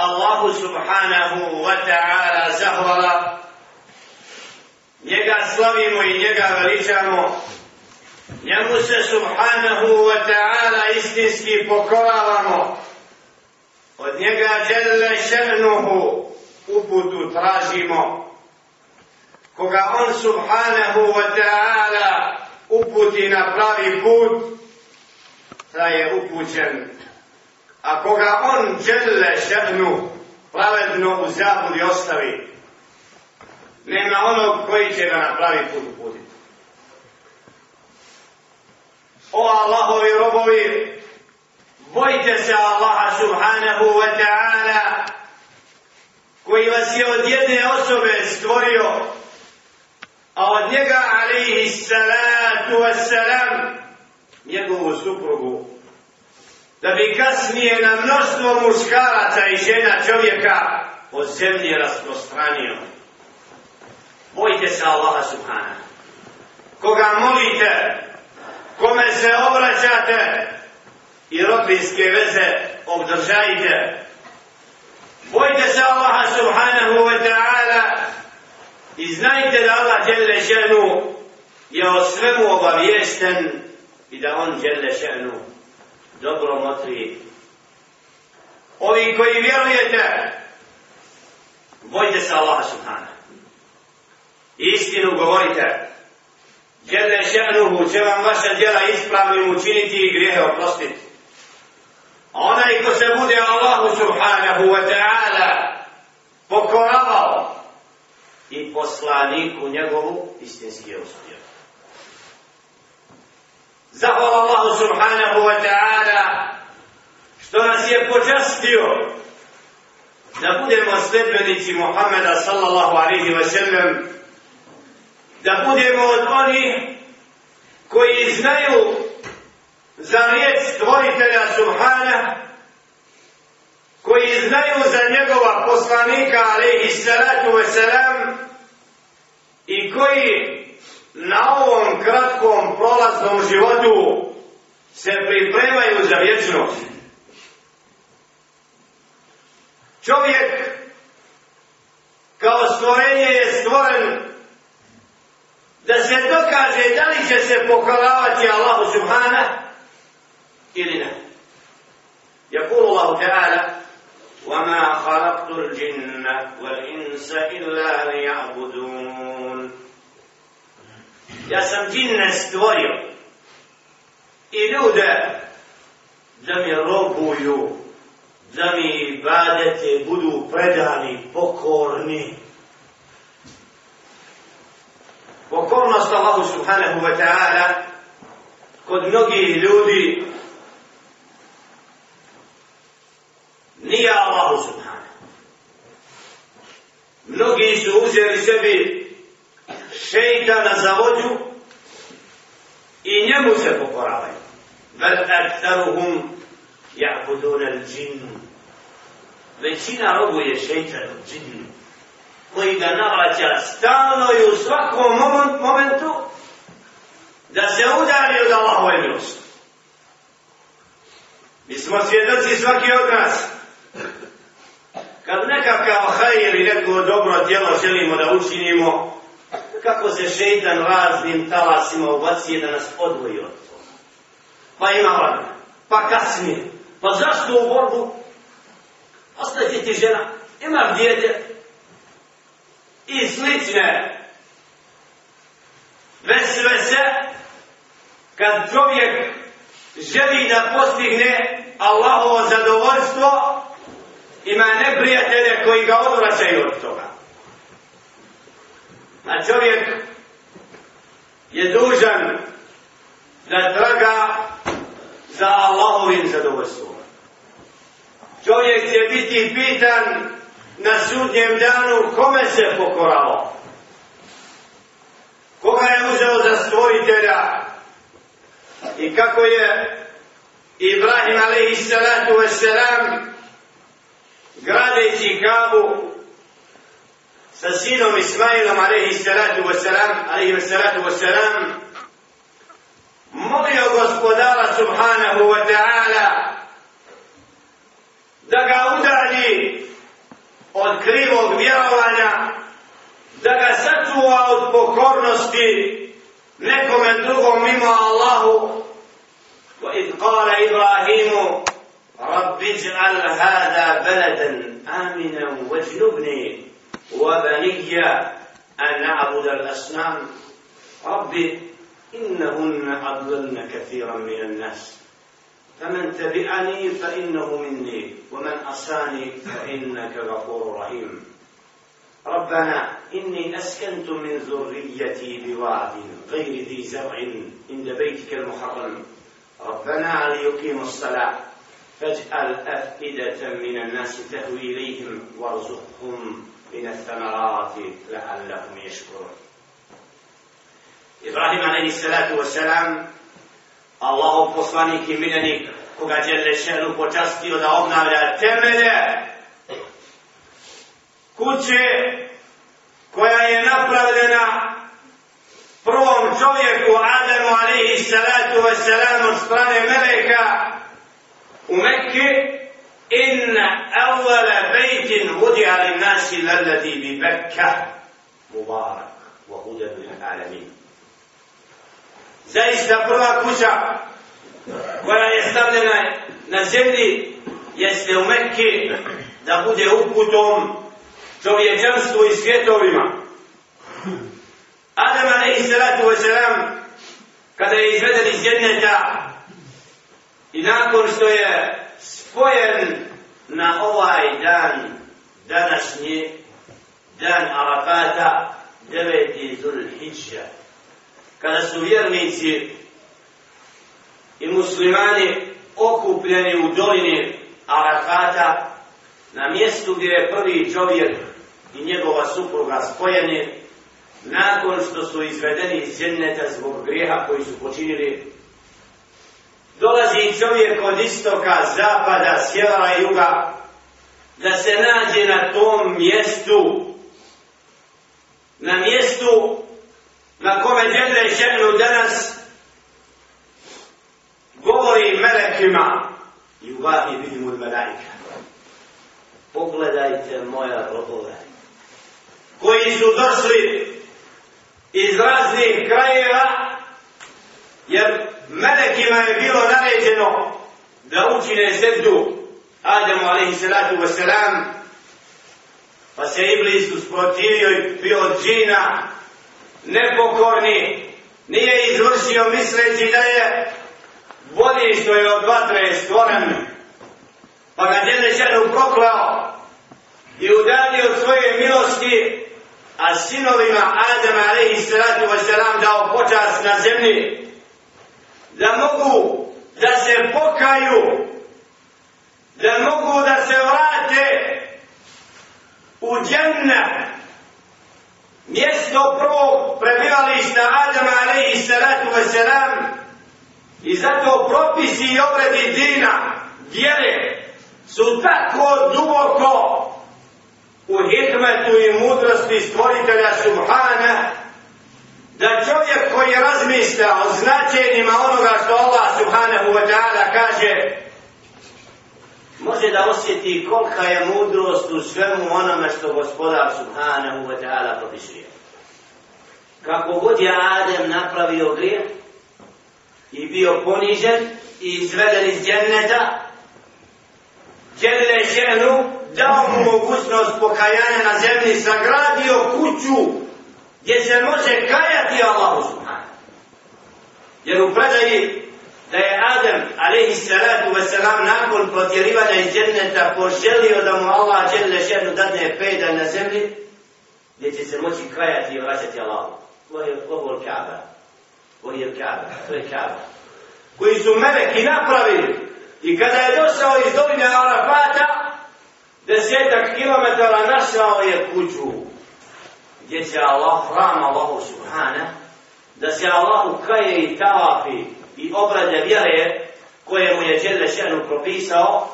Allahu subhanahu wa ta'ala zahvala. Njega slavimo i njega veličamo. Njemu se subhanahu wa ta'ala istinski pokoravamo. Od njega djelle še'nuhu uputu tražimo. Koga on subhanahu wa ta'ala uputi na pravi put, da je upućen. A koga on djelle šehnu pravedno u zabudi ostavi, nema onog koji će ga na pravi put uputiti. O Allahovi robovi, bojte se Allaha subhanahu wa ta'ala, koji vas je od jedne osobe stvorio, a od njega, alaihi salatu wassalam, njegovu suprugu, da bi kasnije na mnoštvo muškaraca i žena čovjeka od zemlje rasprostranio. Bojte se Allaha subhanahu. Koga molite, kome se obraćate i rodbinske veze obdržajte. Bojte se Allaha subhanahu wa ta'ala i znajte da Allah djelje šenu je o svemu obavijesten i da on djelje šenu dobro motri. Ovi koji vjerujete, bojte se Allaha subhanahu. Istinu govorite. Jelle še'nuhu će vam vaša djela ispravnim učiniti i grijehe oprostiti. A onaj ko se bude Allahu subhanahu wa ta'ala pokoravao i poslaniku njegovu istinski je uspio. Zahvala Allahu subhanahu wa ta'ala što nas je počastio da budemo sledbenici Muhammeda sallallahu alaihi wa sallam da budemo od onih koji znaju za riječ stvoritelja Subhana, koji znaju za njegova poslanika, alaihi salatu wasalam, i koji na ovom kratkom prolaznom životu se pripremaju za vječnost. Čovjek kao stvorenje je stvoren da se dokaže da li će se pokoravati Allahu subhana ili ne. يقول الله تعالى وما خلقت الجن والإنس إلا ليعبدون Ja sam džinne stvorio i ljude da mi robuju, da mi ibadete budu predani, pokorni. Pokornost Allahu subhanahu wa ta'ala kod mnogih ljudi nije Allahu subhanahu. Mnogi su uzeli sebi šeitana za vođu i njemu se pokoravaju. Vel aktaruhum ja'budun al džin. Većina robu je džinnu koji ga navraća stalno i u svakom momentu da se udari od Allahove milosti. Mi smo svjedoci svaki od nas. Kad nekakav hajir ili neko dobro djelo želimo da učinimo, kako se šeitan raznim talasima ubacije da nas odvoji od toga. Pa ima vremena, pa kasnije, pa zašto u borbu? Ostaje ti žena, ima djete, i slične vesvese kad čovjek želi da postigne Allahovo zadovoljstvo ima neprijatelje koji ga odvraćaju od toga. A čovjek je dužan da traga za Allahovim zadovoljstvom. Čovjek će biti pitan na sudnjem danu kome se pokorao? Koga je uzeo za stvoritelja? I kako je Ibrahim alaihi salatu wassalam gradeći kabu sa sinom Ismailom alaihi salatu wassalam alaihi salatu wassalam molio gospodara subhanahu wa ta'ala da ga udalji od krivog vjerovanja, da ga sačuva od pokornosti nekome drugom mimo Allahu. وإذ قال إبراهيم رب اجعل هذا بلدا آمنا واجنبني وبني أن نعبد الأصنام. رب إنهن أضللن كثيرا من الناس. فمن تبعني فإنه مني ومن أصاني فإنك غفور رحيم. ربنا إني أسكنت من ذريتي بواد غير ذي زرع عند بيتك المحرم. ربنا ليقيموا الصلاة. فاجعل أفئدة من الناس تهوي إليهم وارزقهم. من الثمرات لعلهم يشكرون إبراهيم عليه الصلاة والسلام Allahov poslanik i miljenik koga je Lešenu počastio da obnavlja temelje kuće koja je napravljena prvom čovjeku Adamu alaihi salatu wa salam od strane Meleka u Mekke إن أول بيت وضع للناس الذي ببكة مبارك وهدى للعالمين zaista prva kuća koja je stavljena na zemlji jeste u Mekke da bude uputom čovječanstvu i svjetovima. Adam alaihi salatu wa salam kada je izveden iz jedneta i nakon što je spojen na ovaj dan današnji dan Arafata deveti Zulhidža kada su vjernici i muslimani okupljeni u dolini Arafata na mjestu gdje je prvi čovjek i njegova supruga spojeni nakon što su izvedeni iz dženneta zbog grijeha koji su počinili dolazi čovjek od istoka, zapada, sjevera i juga da se nađe na tom mjestu na mjestu na kome djede ženu danas govori melekima. I uvahi vidim od melajka pogledajte moja robove koji su došli iz raznih krajeva jer melekima je bilo naređeno da učine seždu Adamu alaihi salatu wasalam pa se Iblis usprotivio i bio od džina nepokorni nije izvršio misleći da je bolji što je od vatre stvoren pa ga djede ženu proklao i udalio od svoje milosti a sinovima Adama alaihi salatu wasalam dao počas na zemlji da mogu da se pokaju, da mogu da se vrate u džennet, mjesto prvog prebivališta Adama alaihi salatu wasalam i zato propisi i obredi dina, vjere, su tako duboko u hikmetu i mudrosti stvoritelja Subhana da čovjek koji razmišlja o značenjima onoga što Allah subhanahu wa ta'ala kaže može da osjeti kolika je mudrost u svemu onome što gospodar subhanahu wa ta'ala propisuje. Kako god je Adem napravio grijeh i bio ponižen i izveden iz djenneta, Đele ženu dao mu mogućnost pokajanja na zemlji, sagradio kuću gdje se može kajati Allahu. Jer u predaji da je Adam alaihi salatu wasalam nakon potjerivanja iz dženneta poželio da mu Allah dželle šenu dadne pejda na zemlji gdje će se moći kajati i vraćati Allahu. Ovo je ovo Kaaba. Ovo je Kaaba. To je Kaaba. Koji su meleki napravili i kada je došao iz doline Arafata desetak kilometara našao je kuću gdje će Allah, hram Allahu subhanahu da se Allahu kaje i tavafi i obrade vjere koje mu je Đele Šenu propisao,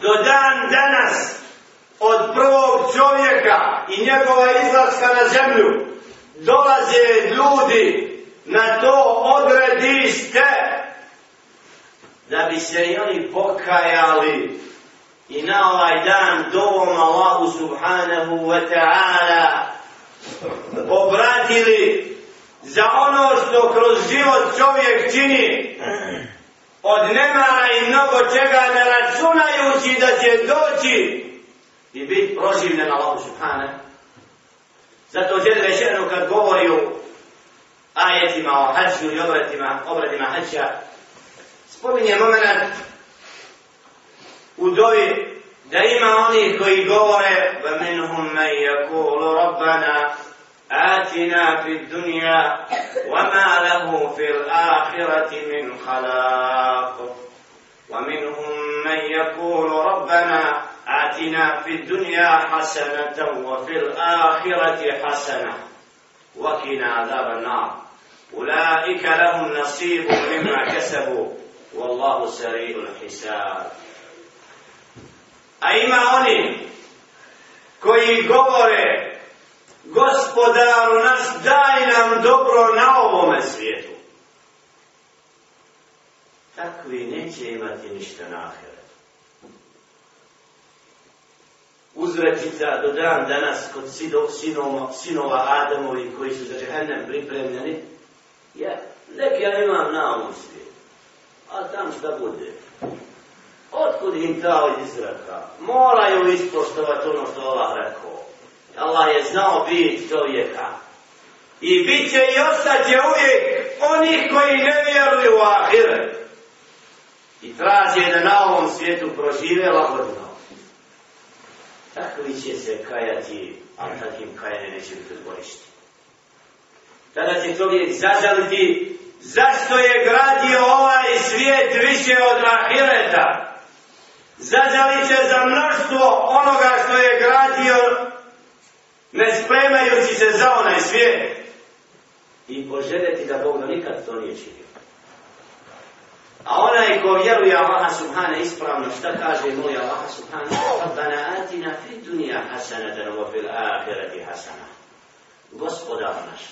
do dan danas od prvog čovjeka i njegova izlaska na zemlju dolaze ljudi na to odredište da bi se i oni pokajali. I na ovaj dan dovom Allahu subhanahu wa ta'ala obratili za ono što kroz život čovjek čini od nemara i mnogo čega ne računajući da će doći i biti proživljen Allahu subhanahu Zato žele večerno kad govori o ajetima, o hađu i obratima, obratima hađa, spominje moment u dovi da ima oni koji govore وَمِنْهُمْ مَنْ يَقُولُ رَبَّنَا آتنا في الدنيا وما له في الآخرة من خلاق. ومنهم من يقول ربنا آتنا في الدنيا حسنة وفي الآخرة حسنة وقنا عذاب النار. أولئك لهم نصيب مما كسبوا. والله سريع الحساب. A ima oni koji govore gospodaru naš daj nam dobro na ovome svijetu. Takvi neće imati ništa na ahiretu. Uzrečica do dan danas kod sinova, sinova Adamovi koji su za džehennem pripremljeni, je, nek ja imam na ovom svijetu, a tam šta bude. Otkud im ta izraka? Moraju ispoštovati ono što Allah rekao. Allah je znao bit čovjeka. I bit će i ostaće uvijek onih koji ne vjeruju u ahire. I traže da na ovom svijetu prožive lagodno. Takvi će se kajati, a takim kajane neće biti odborišti. Tada će čovjek zažaliti zašto je gradio ovaj svijet više od ahireta. Zažalit će za mnoštvo onoga što je gradio ne spremajući se za onaj svijet i poželjeti da Bog nikad to nije činio. A onaj ko vjeruje Allaha subhana ispravno, šta kaže moli Allaha subhana? Rabbana atina fi dunija hasanatan wa fil ahirati hasana. Gospodar naš,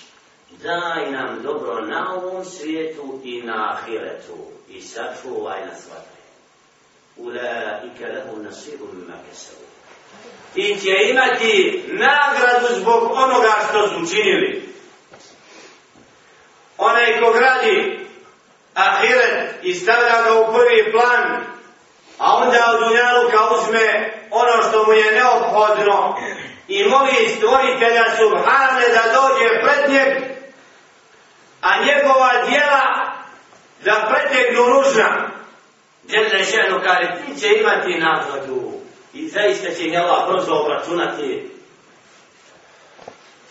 daj nam dobro na ovom svijetu i na ahiretu i sačuvaj nas vatre. Ulaika lahu nasibu mima kesavu i će imati nagradu zbog onoga što su učinili. Onaj ko gradi ahiret i stavlja ga u prvi plan, a onda od unjaluka uzme ono što mu je neophodno i moli stvoritelja Subhane da dođe pred njeg, a njegova dijela da pretegnu ružna. Djelne ženu kaže, ti će imati nagradu i zaista će njela brzo obračunati.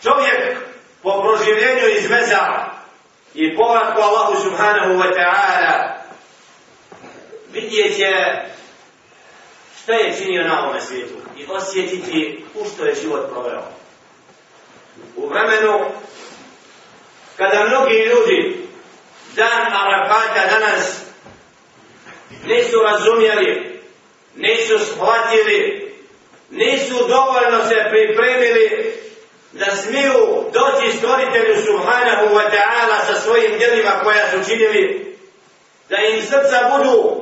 Čovjek po proživljenju iz mezara i povratku Allahu subhanahu wa ta'ala vidjet će šta je činio na ovome svijetu i osjetiti u što je život proveo. U vremenu kada mnogi ljudi dan Arafata danas nisu razumjeli, nisu shvatili, nisu dovoljno se pripremili da smiju doći stvoritelju Subhanahu wa ta'ala sa svojim djelima koja su činili, da im srca budu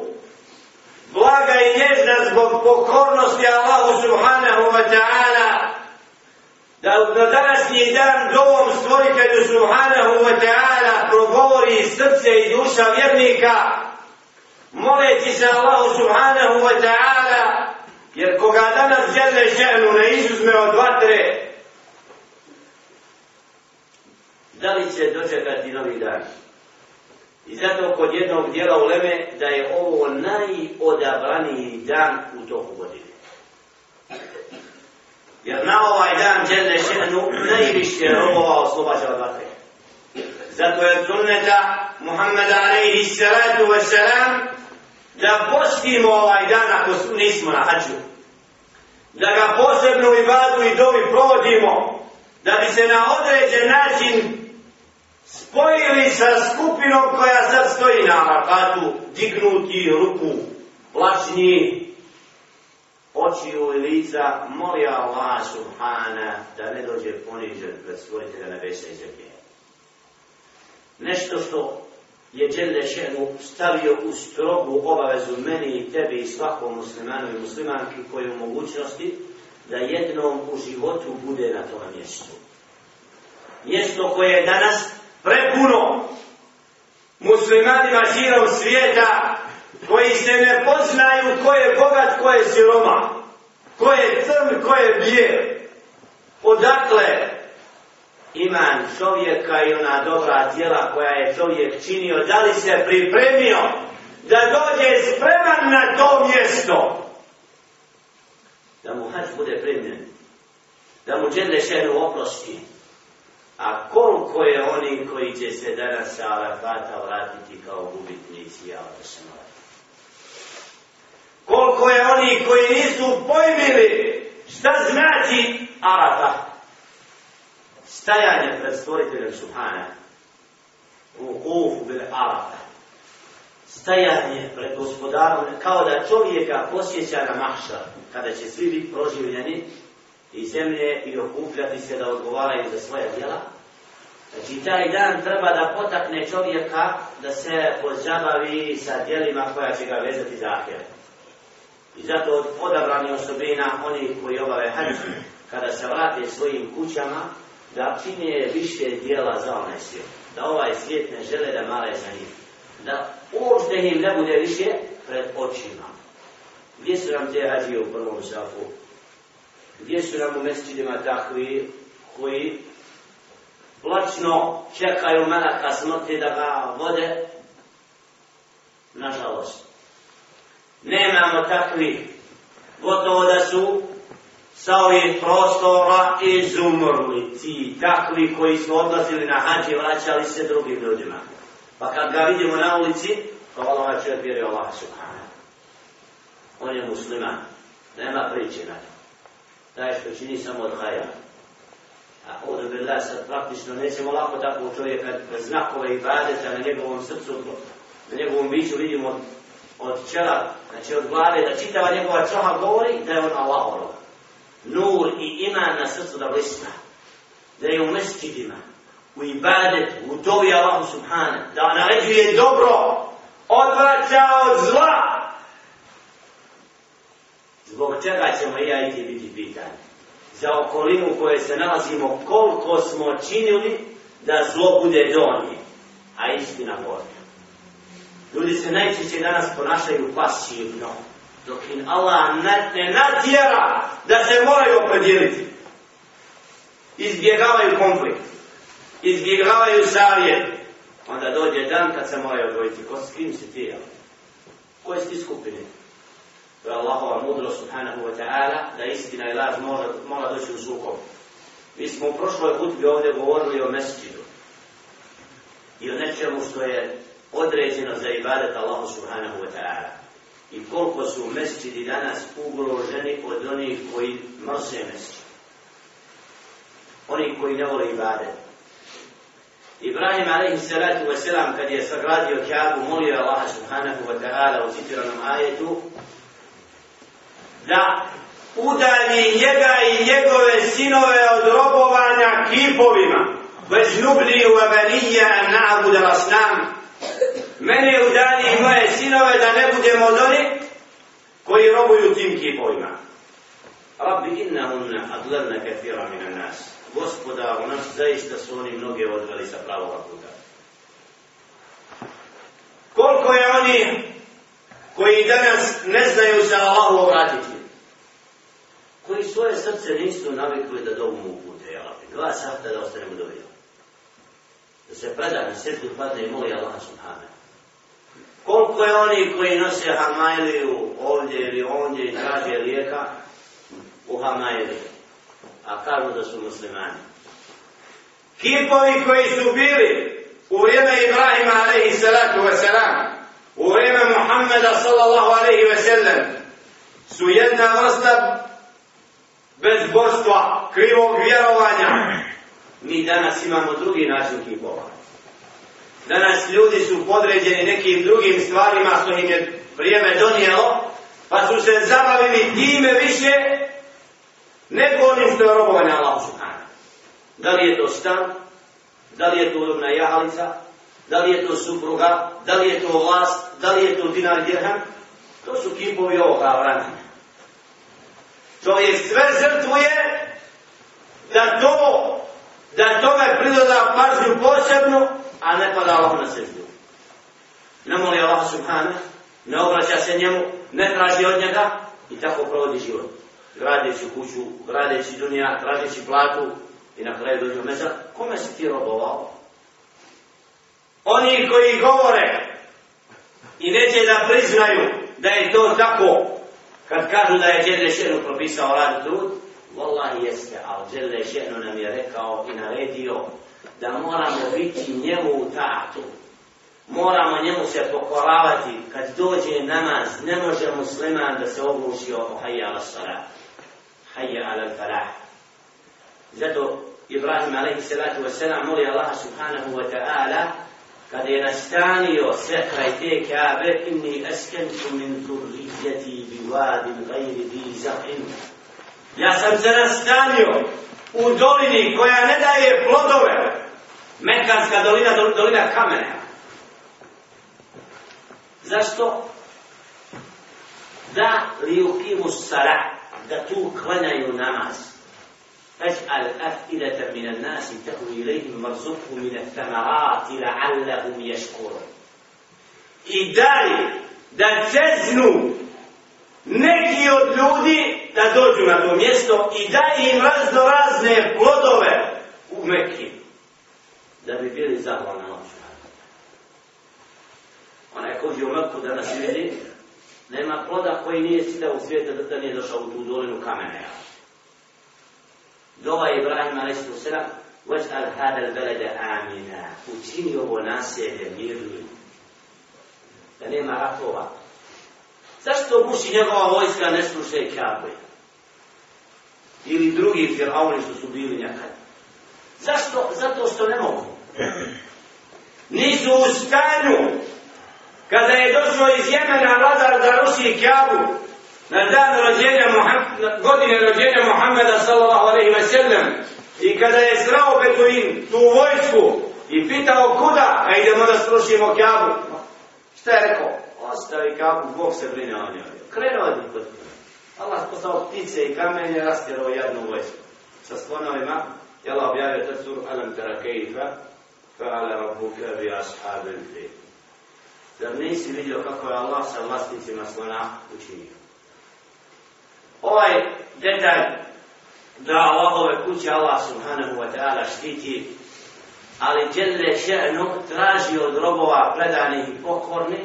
blaga i nježna zbog pokornosti Allahu Subhanahu wa ta'ala, da na današnji dan dovom stvoritelju Subhanahu wa ta'ala progovori srce i duša vjernika, moleći se Allahu Subhanahu wa ta'ala, jer koga danas žele ženu ne izuzme od vatre, da li će dočekati novi dan. I zato kod jednog dijela u Leme da je ovo najodabraniji dan u toku godine. Jer na ovaj dan žele ženu najviše robova oslobađa od vatre. Zato je sunneta Muhammeda alaihi salatu wa salam da postimo ovaj dan ako nismo na hađu. Da ga posebno i vadu i dovi provodimo da bi se na određen način spojili sa skupinom koja sad stoji na Arafatu, dignuti ruku, plačni, oči i lica, moli Allah subhana da ne dođe ponižen pred stvoritelja nebesa i zemlje. Nešto što je Đelle Šenu stavio u strogu obavezu meni i tebi i svakom muslimanu i muslimanki koji u mogućnosti da jednom u životu bude na tom mjestu. Mjesto koje je danas prepuno muslimanima širom svijeta koji se ne poznaju ko je bogat, ko je siroma, ko je crn, ko je bijel. Odakle iman čovjeka i ona dobra djela koja je čovjek činio, da li se pripremio da dođe spreman na to mjesto? Da mu hač bude primljen, da mu džende šenu oprosti. A koliko je oni koji će se danas sa Arafata vratiti kao gubitnici, ja da se mora. Koliko je oni koji nisu pojmili šta znači Arafat stajanje pred stvoriteljem Subhana. U kufu bile Arafa. Stajanje pred gospodarom kao da čovjeka posjeća na mahšar kada će svi biti proživljeni i zemlje i okupljati se da odgovaraju za svoje djela. Znači taj dan treba da potakne čovjeka da se pozabavi sa djelima koja će ga vezati za ahiret. i zato od odabrani osobina oni koji obave hađu kada se vrate svojim kućama da čine više dijela za onaj svijet. Da ovaj svijet ne žele da male za njih. Da uopšte im ne bude više pred očima. Gdje su nam te hađije u prvom safu? Gdje su nam u mesečidima takvi koji plačno čekaju melaka smrti da ga vode? Nažalost. Nemamo takvi. Gotovo da su sa ovih prostora izumrli ti takvi koji su odlazili na hađi vraćali se drugim ljudima. Pa kad ga vidimo na ulici, pa hvala ovaj čovjek vjeruje Allah subhanahu. On je musliman. Nema priče na to. Taj što čini samo od hajra. A ovdje bi sad praktično nećemo lako tako u čovjeka znakove i badeta na njegovom srcu, na njegovom biću vidimo od čela, znači od glave, da čitava njegova čoha govori da je on Allah nur i iman na srcu da blisna. Da je u mesčidima, u ibadetu, u dobi Allahu subhana, da naređuje dobro, odvraća od zla. Zbog čega ćemo i ja i ti biti pitani? Za okolinu u kojoj se nalazimo, koliko smo činili da zlo bude donje, a istina gornja. Ljudi se najčešće danas ponašaju pasivno dok im Allah ne natjera da se moraju opredijeliti. Izbjegavaju konflikt. Izbjegavaju savjet. Onda dođe dan kad se moraju odvojiti. Ko s kim si ti, jel? Koje si ti skupine? To je Allahova mudro subhanahu wa ta'ala da istina i laž mora, mora doći u sukob. Mi smo u prošloj hutbi ovdje govorili o mesđidu I o nečemu što je određeno za ibadet Allahu subhanahu wa ta'ala i koliko su mesčidi danas ugroženi od onih koji mrse mesčid. Oni koji ne vole ibadet. Ibrahim alaihi salatu wa kad je sagradio Kaabu molio Allaha subhanahu wa ta'ala u citiranom ajetu da udalji njega i njegove sinove od robovanja kipovima bez nubli u abenija na'budu rasnam mene udalji i moje sinove da ne budemo od onih koji robuju tim kipovima. Rabbi inna unna adlerna kefira mina nas. Gospoda, u nas zaista su oni mnoge odveli sa pravog puta. Koliko je oni koji danas ne znaju se Allahu obratiti? Koji svoje srce nisu navikli da dovu mu upute, ja Rabbi. Dva sahta da ostanemo do vida. Da se preda na srtu padne i moli Allah subhanahu. Koliko je oni koji nose hamajliju ovdje ili ondje i traže lijeka u hamajliju, a kažu da su muslimani. Kipovi koji su bili u vrijeme Ibrahima alaihi salatu wasalam, u vrijeme Muhammeda sallallahu alaihi wasallam, su jedna vrsta bezbožstva, krivog vjerovanja. Mi danas imamo drugi način kipova. Danas ljudi su podređeni nekim drugim stvarima što im je vrijeme donijelo, pa su se zabavili time više nego onim što je robovanje Allah subhanahu. Da li je to stan, da li je to udobna jahalica, da li je to supruga, da li je to vlast, da li je to dinar dirham, to su kipovi ovoga vremena. Čovjek sve žrtvuje da to, da tome pridoda pažnju posebnu, a ne pada Allah na seždu. Ne moli Allah subhanahu, ne obraća se njemu, ne traži od njega i tako provodi život. Gradeći kuću, gradeći dunija, tražeći platu i na kraju dođe meza, kome si ti robovao? Oni koji govore i neće da priznaju da je to tako, kad kažu da je Đele Šenu propisao rad trud, Wallahi jeste, ali Đele Šenu nam je rekao i naredio da moramo biti njemu u tatu. Moramo njemu se pokoravati kad dođe namaz, ne može musliman da se ogluši o hajja ala salat, hajja ala falah. Zato Ibrahim alaihi salatu wasalam moli Allah subhanahu wa ta'ala kada je nastanio sve kraj te kabe inni askentu min zurrijeti bi vadin gajri bi zahim ja sam se nastanio u dolini koja ne daje plodove Mekanska dolina, dolina kamena zašto? da li ukimu sara da tu klanjaju namaz فاجعل أفئدة من الناس تهوي إليهم وارزقهم من الثمرات لعلهم يشكرون I dali da ceznu neki od ljudi da dođu na to mjesto i daj im razno razne plodove u Mekki da bi bili zahvalni na Onaj ko je u Mekku danas vidi, nema ploda koji nije čitao u svijetu da nije došao u tu dolinu kamene. Dova Ibrahim a.s. Vaj'al hada al-balada amina. Učini ovo naselje mirnim. Da nema ratova. Zašto Buši njegova vojska ne sluše Kabe? Ili drugi firauni što su bili nekad? Zašto? Zato što ne mogu. Nisu u stanju kada je došlo iz Jemena vladar da ruši Kabu na dan rođenja Muhammed, godine rođenja Muhammeda sallallahu alejhi ve sellem i kada je srao Betuin tu vojsku i pitao kuda, a idemo da srušimo Kabu. Šta je rekao? Ostavi Kabu, Bog se brine o njoj. Krenuo je kod Allah poslao ptice i kamenje, rastjerao jednu vojsku. Sa slonovima, je Allah objavio te suru Alam tera kejfa, fa'ala rabbuka bi ashabil fil. Zar nisi vidio kako je Allah sa vlasnicima slona učinio? ovaj detalj da Allahove kuće Allah subhanahu wa ta'ala štiti ali Đelle še'nu traži od robova predanih i pokornih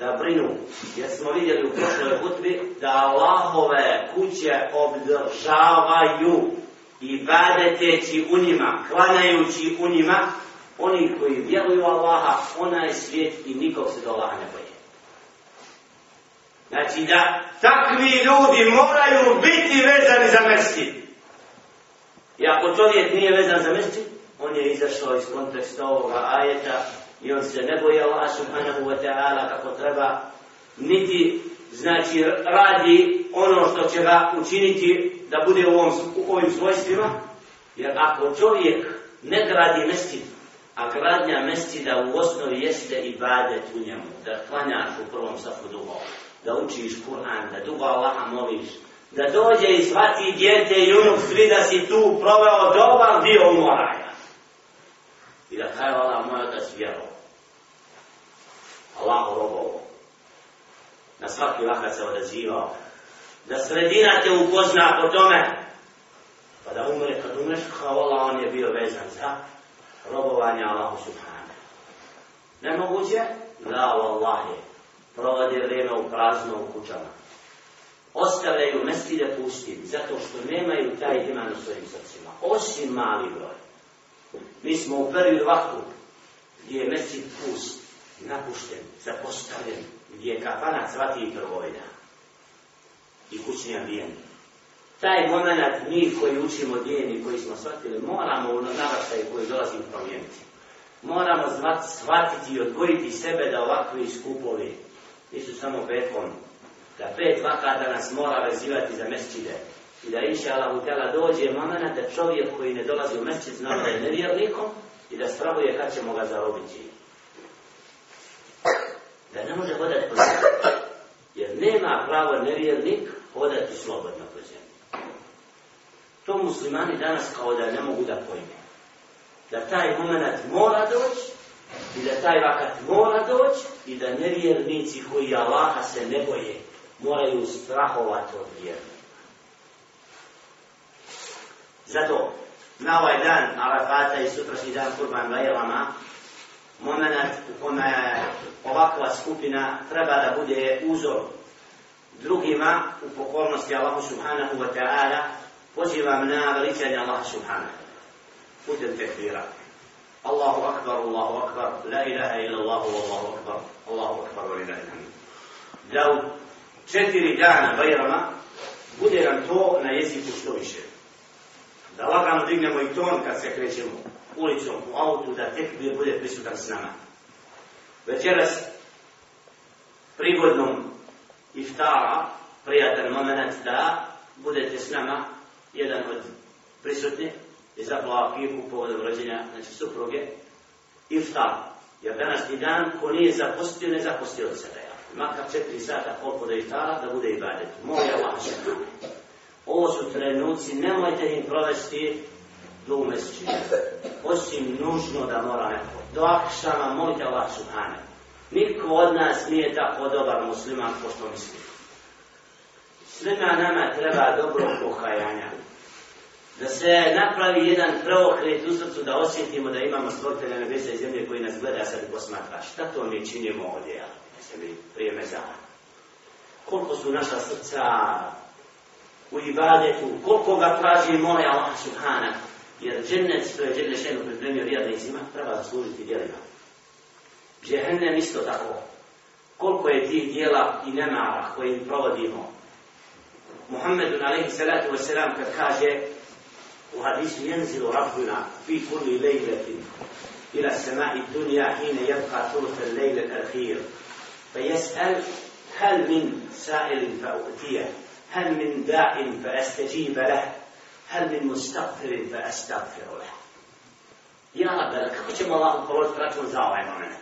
da brinu. Jer smo vidjeli u prošloj hutbi da Allahove kuće obdržavaju i badeteći u njima klanjajući u njima. Oni koji vjeruju Allaha onaj svijet i nikog se do Allaha ne boje Znači da takvi ljudi moraju biti vezani za mesti. I ako čovjek nije vezan za mesti, on je izašao iz konteksta ovoga ajeta i on se ne boje Allah subhanahu wa ta'ala kako treba, niti znači radi ono što će ga učiniti da bude u, ovom, u ovim svojstvima, jer ako čovjek ne gradi mestid, a gradnja mestida u osnovi jeste i badet u njemu, da klanjaš u prvom safu duhova da učiš Kur'an, da dugo Allaha moliš, da dođe i shvati djete i unuk svi da si tu proveo dobar dio umoranja. I da kaj Allah moj otac vjero. Allahu robovo. Na svaki vakat se odazivao. Da sredina te upozna po tome. Pa da umre, kad umreš, kao Allah, on je bio vezan za robovanje Allahu subhanahu. Nemoguće? Da, wallahi provode vreme u prazno u kućama. Ostavljaju mestide pustim, zato što nemaju taj iman u svojim srcima. Osim mali broj. Mi smo u prvi vaktu gdje je mesil pust, napušten, zapostavljen, gdje je kafana cvati i trgovina. I kućni ambijent. Taj moment mi koji učimo djeni, koji smo shvatili, moramo u naraštaj koji dolazi promijeniti. Moramo shvatiti i odgojiti sebe da ovakvi skupovi nisu samo petkom, da pet vakata nas mora vezivati za mesčide. I da inša Allah utjela dođe moment da čovjek koji ne dolazi u mesčid zna da je nevjernikom i da spravuje kad ćemo ga zarobiti može hodati po zemlji. Jer nema pravo nevjernik hodati slobodno po zemlji. To muslimani danas kao da ne mogu da pojme. Da taj moment mora doći i da taj vakat mora doći i da nevjernici koji Allaha se ne boje moraju strahovati od vjernika. Zato na ovaj dan Arafata i sutrašnji dan Kurban Bajrama moment u kome ovakva skupina treba da bude uzor drugima u pokornosti Allahu subhanahu wa ta'ala pozivam na veličanje Allaha subhanahu putem tekbira. Allahu akbar, Allahu akbar, la ilaha illa Allahu, Allahu akbar, Allahu akbar, wa ilaha illa Da u četiri dana Bajrama bude nam to na jeziku što više. Da lagano dignemo i ton kad se krećemo ulicom, u autu, da tekbir bude prisutan s nama. Večeras, prigodnom iftara, prijatan moment da budete s nama, jedan od prisutnih, i zaplava pijeku povodom rođenja, znači supruge, iftar. Jer danas ti dan, ko nije zapostio, ne zapostio od sebe. Makar četiri sata koliko da iftara, da bude i badet. Moja vaša. Ovo su trenuci, nemojte im provesti do umesečine. Osim nužno da mora neko. Do akšama, molite Allah subhane. Niko od nas nije tako dobar musliman ko što misli. Svima nama treba dobro pokajanja. Da se napravi jedan preokret u srcu, da osjetimo da imamo stvoritelja nebesa i zemlje koji nas gleda sad i posmatra. Šta to mi činimo ovdje, ja? Se mi prije mezara. Koliko su naša srca u ibadetu, koliko ga traži moj Allah subhanahu Jer džennet, što je džennet šenu pripremio vjernicima, treba zaslužiti djelima. Džehennem isto tako. Koliko je tih dijela i nemara koje provodimo. Muhammedu alaihi salatu wasalam kad kaže u hadisu jenzilu rabbuna fi kulli lejletin ila samai dunja hine jebka tulute lejlet al-khir فيسأل هل من سائل فأؤتيه هل من داع فأستجيب له هل من مستغفر فأستغفر له يا رب kako ćemo Allah položiti račun za ovaj moment?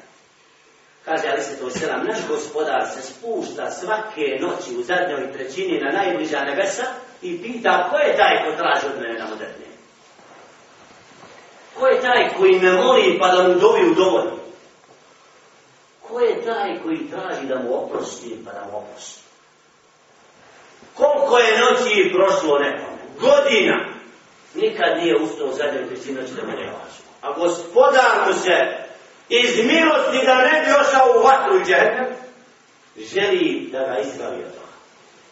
Kaže Ali se to selam, naš gospodar se spušta svake noći u zadnjoj trećini na najbliža nebesa i pita ko je taj ko traži od mene da mu dadne? Ko je taj koji me moli pa da mu dovi u dovolj? Ko je taj koji traži da mu oprostim pa da mu oprostim? Koliko je noći prošlo nekom? godina nikad nije ustao zadnjem trećini noći da me ne važu. A gospodar mu se iz milosti da ne bi ošao u vatru i želi da ga izbavi od toga.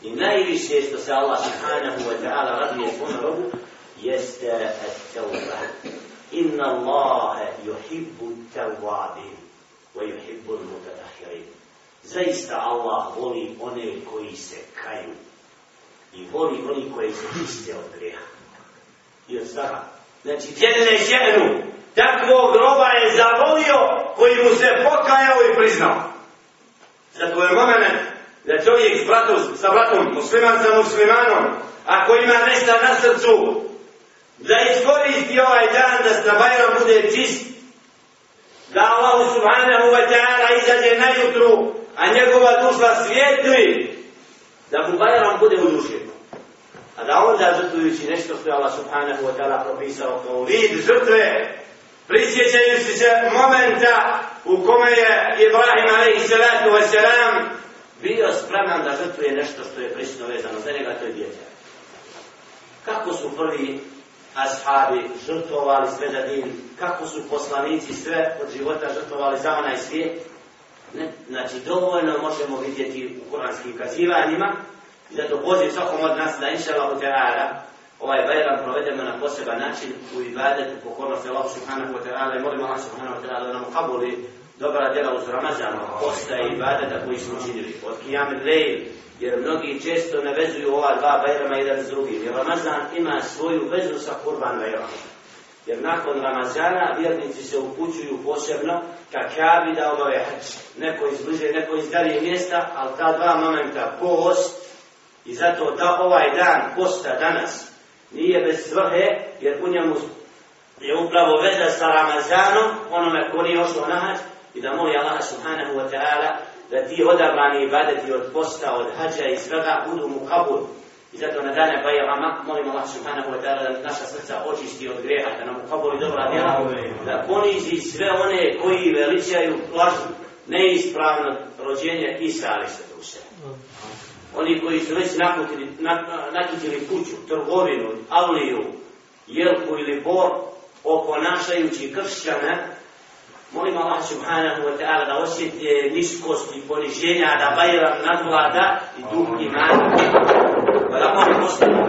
I najviše što se Allah subhanahu wa ta'ala raduje svome robu, jeste et-tawba. Inna Allahe yuhibbu tawabin wa yuhibbu mutatahirin. Zaista Allah voli one koji se kaju i voli oni koji se čiste od greha. I od straha. Znači, djelene ženu, takvog groba je zavolio koji mu se pokajao i priznao. Zato je moment da čovjek s bratom, sa bratom, musliman sa muslimanom, ako ima nešto na srcu, da iskoristi ovaj dan da sa Bajram bude čist, da Allah subhanahu wa ta'ala izađe na jutru, a njegova duša svijetli, da mu Bajram bude u duši onda žrtvujući nešto što je Allah subhanahu wa ta'ala propisao kao vid žrtve, prisjećajući se momenta u kome je Ibrahim a.s. bio spreman da žrtvuje nešto što je prisno vezano za njega, to je djete. Kako su prvi ashabi žrtvovali sve za din, kako su poslanici sve od života žrtvovali za onaj svijet, ne, znači dovoljno možemo vidjeti u kuranskim kazivanjima, I zato poziv svakom od nas da inša Allah ta'ala ovaj bajram provedemo na poseban način u ibadetu pokornosti Allah subhanahu wa ta'ala i molimo Allah subhanahu wa ta'ala da nam kabuli dobra djela uz Ramazan, posta i ibadeta koji smo činili. Od Qiyam Lejl, jer mnogi često ne vezuju ova dva bajrama jedan s drugim. Jer Ramazan ima svoju vezu sa kurban bajramom. Jer nakon Ramazana vjernici se upućuju posebno ka Kabi da obave hač. Neko iz bliže, neko iz dalje mjesta, ali ta dva momenta, post I zato da ovaj dan posta danas nije bez svrhe, jer u njemu je upravo veza sa Ramazanom, onome ko nije ošlo na hađ, i da moli Allah subhanahu wa ta'ala da ti odabrani ibadeti od posta, od hađa i svega budu mu kabul. I zato na dane pa Bajrama molimo Allah subhanahu wa ta'ala da naša srca očisti od greha, da nam ukabuli dobra djela, da ponizi sve one koji veličaju lažu neispravno rođenje Isa ali se duše. Oni koji su već nakutili, nakutili kuću, trgovinu, avliju, jelku ili bor, oponašajući kršćane, molim Allah subhanahu wa ta'ala da osjeti niskost i poniženja, da Bajram nadvlada i duh imana. Da oni postanu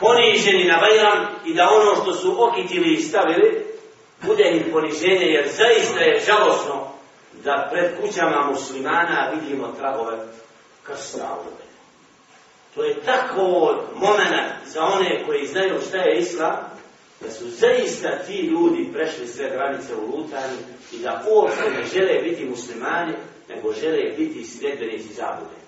poniženi na Bajram i da ono što su okitili i stavili, bude im poniženje, jer zaista je žalosno da pred kućama muslimana vidimo tragove krsta u To je tako moment za one koji znaju šta je islam, da su zaista ti ljudi prešli sve granice u lutanju i da uopšte ne žele biti muslimani, nego žele biti sljedbenici zabude.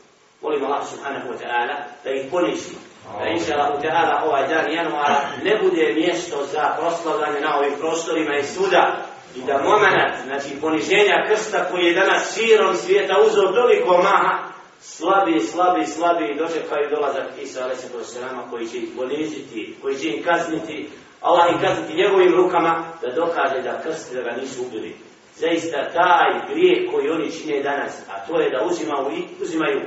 Molim Allah subhanahu wa ta'ala da ih poništi. Da inša Allah ta'ala ovaj dan januara ne bude mjesto za proslavljanje na ovim prostorima i suda i da moment, znači poniženja krsta koji je danas širom svijeta uzor toliko maha, slabi, slabi, slabi i dočekaju dolazak Isa alaih sallam koji će ih poniziti, koji će im kazniti, Allah im kazniti njegovim rukama da dokaže da krst da ga nisu ubili. Zaista taj grijeh koji oni čine danas, a to je da uzimaju, uzimaju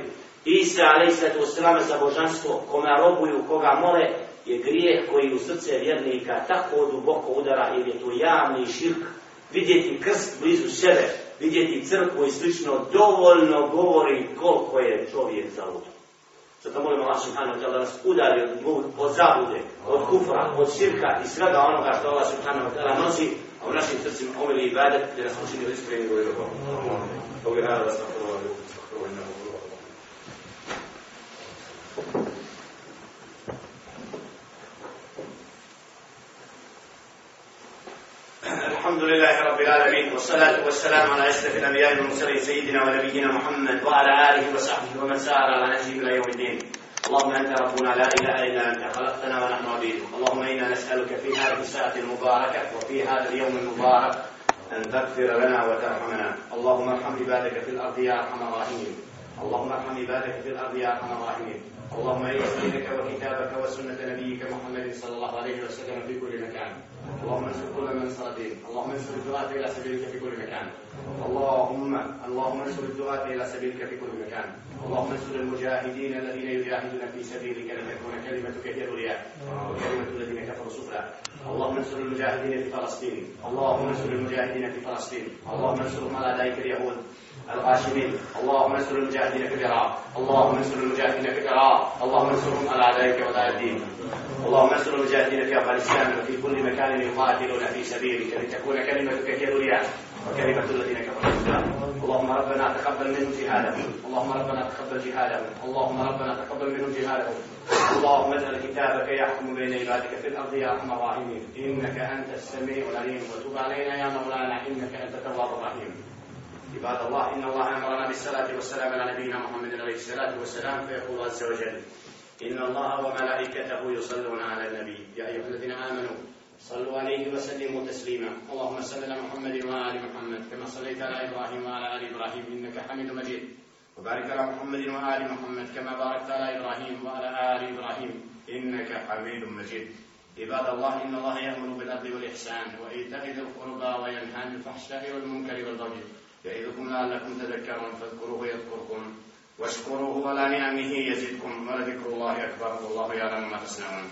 Isa alaih sallam za božanstvo, kome robuju, koga mole, je grijeh koji u srce vjernika tako duboko udara jer je to javni širk vidjeti krst blizu sebe, vidjeti crkvu i slično, dovoljno govori koliko je čovjek za. Zato molimo Allah subhanahu wa ta'ala da nas udari od, od zabude, od kufra, od sirka i svega onoga što Allah subhanahu wa ta'ala nosi, a u našim srcima omili i badet, gdje nas učinili iskreni i govori dobro. Bogu je da smo الحمد لله رب العالمين والصلاة والسلام على أشرف الأنبياء والمرسلين سيدنا ونبينا محمد وعلى آله وصحبه ومن سار على نهجه إلى يوم الدين. اللهم أنت ربنا لا إله إلا أنت خلقتنا ونحن عبيدك اللهم إنا نسألك في هذه الساعة المباركة وفي هذا اليوم المبارك أن تغفر لنا وترحمنا. اللهم ارحم عبادك في الأرض يا أرحم الراحمين. اللهم ارحم عبادك في الأرض يا أرحم الراحمين. اللهم ايس دينك وكتابك وسنة نبيك محمد صلى الله عليه وسلم في كل مكان. اللهم انصر كل من صار دين اللهم انصر الدعاة إلى سبيلك في كل مكان. اللهم اللهم انصر الدعاة إلى سبيلك في كل مكان. اللهم انصر المجاهدين الذين يجاهدون في سبيلك. لتكون كلمتك هي العليا وكلمة الذين كفروا سفلى. اللهم انصر المجاهدين في فلسطين. اللهم انصر المجاهدين في فلسطين. اللهم انصرهم على ذلك اليهود. الغاشمين اللهم انصر المجاهدين في العراق اللهم انصر المجاهدين في العراق اللهم انصرهم على اعدائك واعداء الدين اللهم انصر المجاهدين في أفغانستان وفي كل مكان يقاتلون في سبيلك. لتكون كلمتك هي العليا وكلمة الذين كفروا اللهم ربنا تقبل منهم جهادهم. اللهم ربنا تقبل جهادهم. اللهم ربنا تقبل منهم جهادهم. اللهم اجعل كتابك يحكم بين عبادك في الأرض يا أرحم الراحمين. إنك أنت السميع العليم. وتب علينا يا مولانا. إنك أنت التواب الرحيم. عباد الله إن الله أمرنا بالصلاة والسلام على نبينا محمد عليه الصلاة والسلام فيقول عز وجل إن الله وملائكته يصلون على النبي. يا أيها الذين آمنوا صلوا عليه وسلموا تسليما. اللهم صل على محمد وآل محمد كما صليت على إبراهيم وعلى آل إبراهيم إنك حميد مجيد. وبارك على محمد وآل محمد كما باركت على إبراهيم وعلى آل إبراهيم إنك حميد مجيد. عباد الله إن الله يأمر بالعدل والإحسان وإيتاء ذي القربى وينهى عن الفحشاء والمنكر والبغي. يعظكم لعلكم تذكرون فاذكروه يذكركم واشكروه على نعمه يزدكم ولذكر الله أكبر والله يعلم ما تصنعون.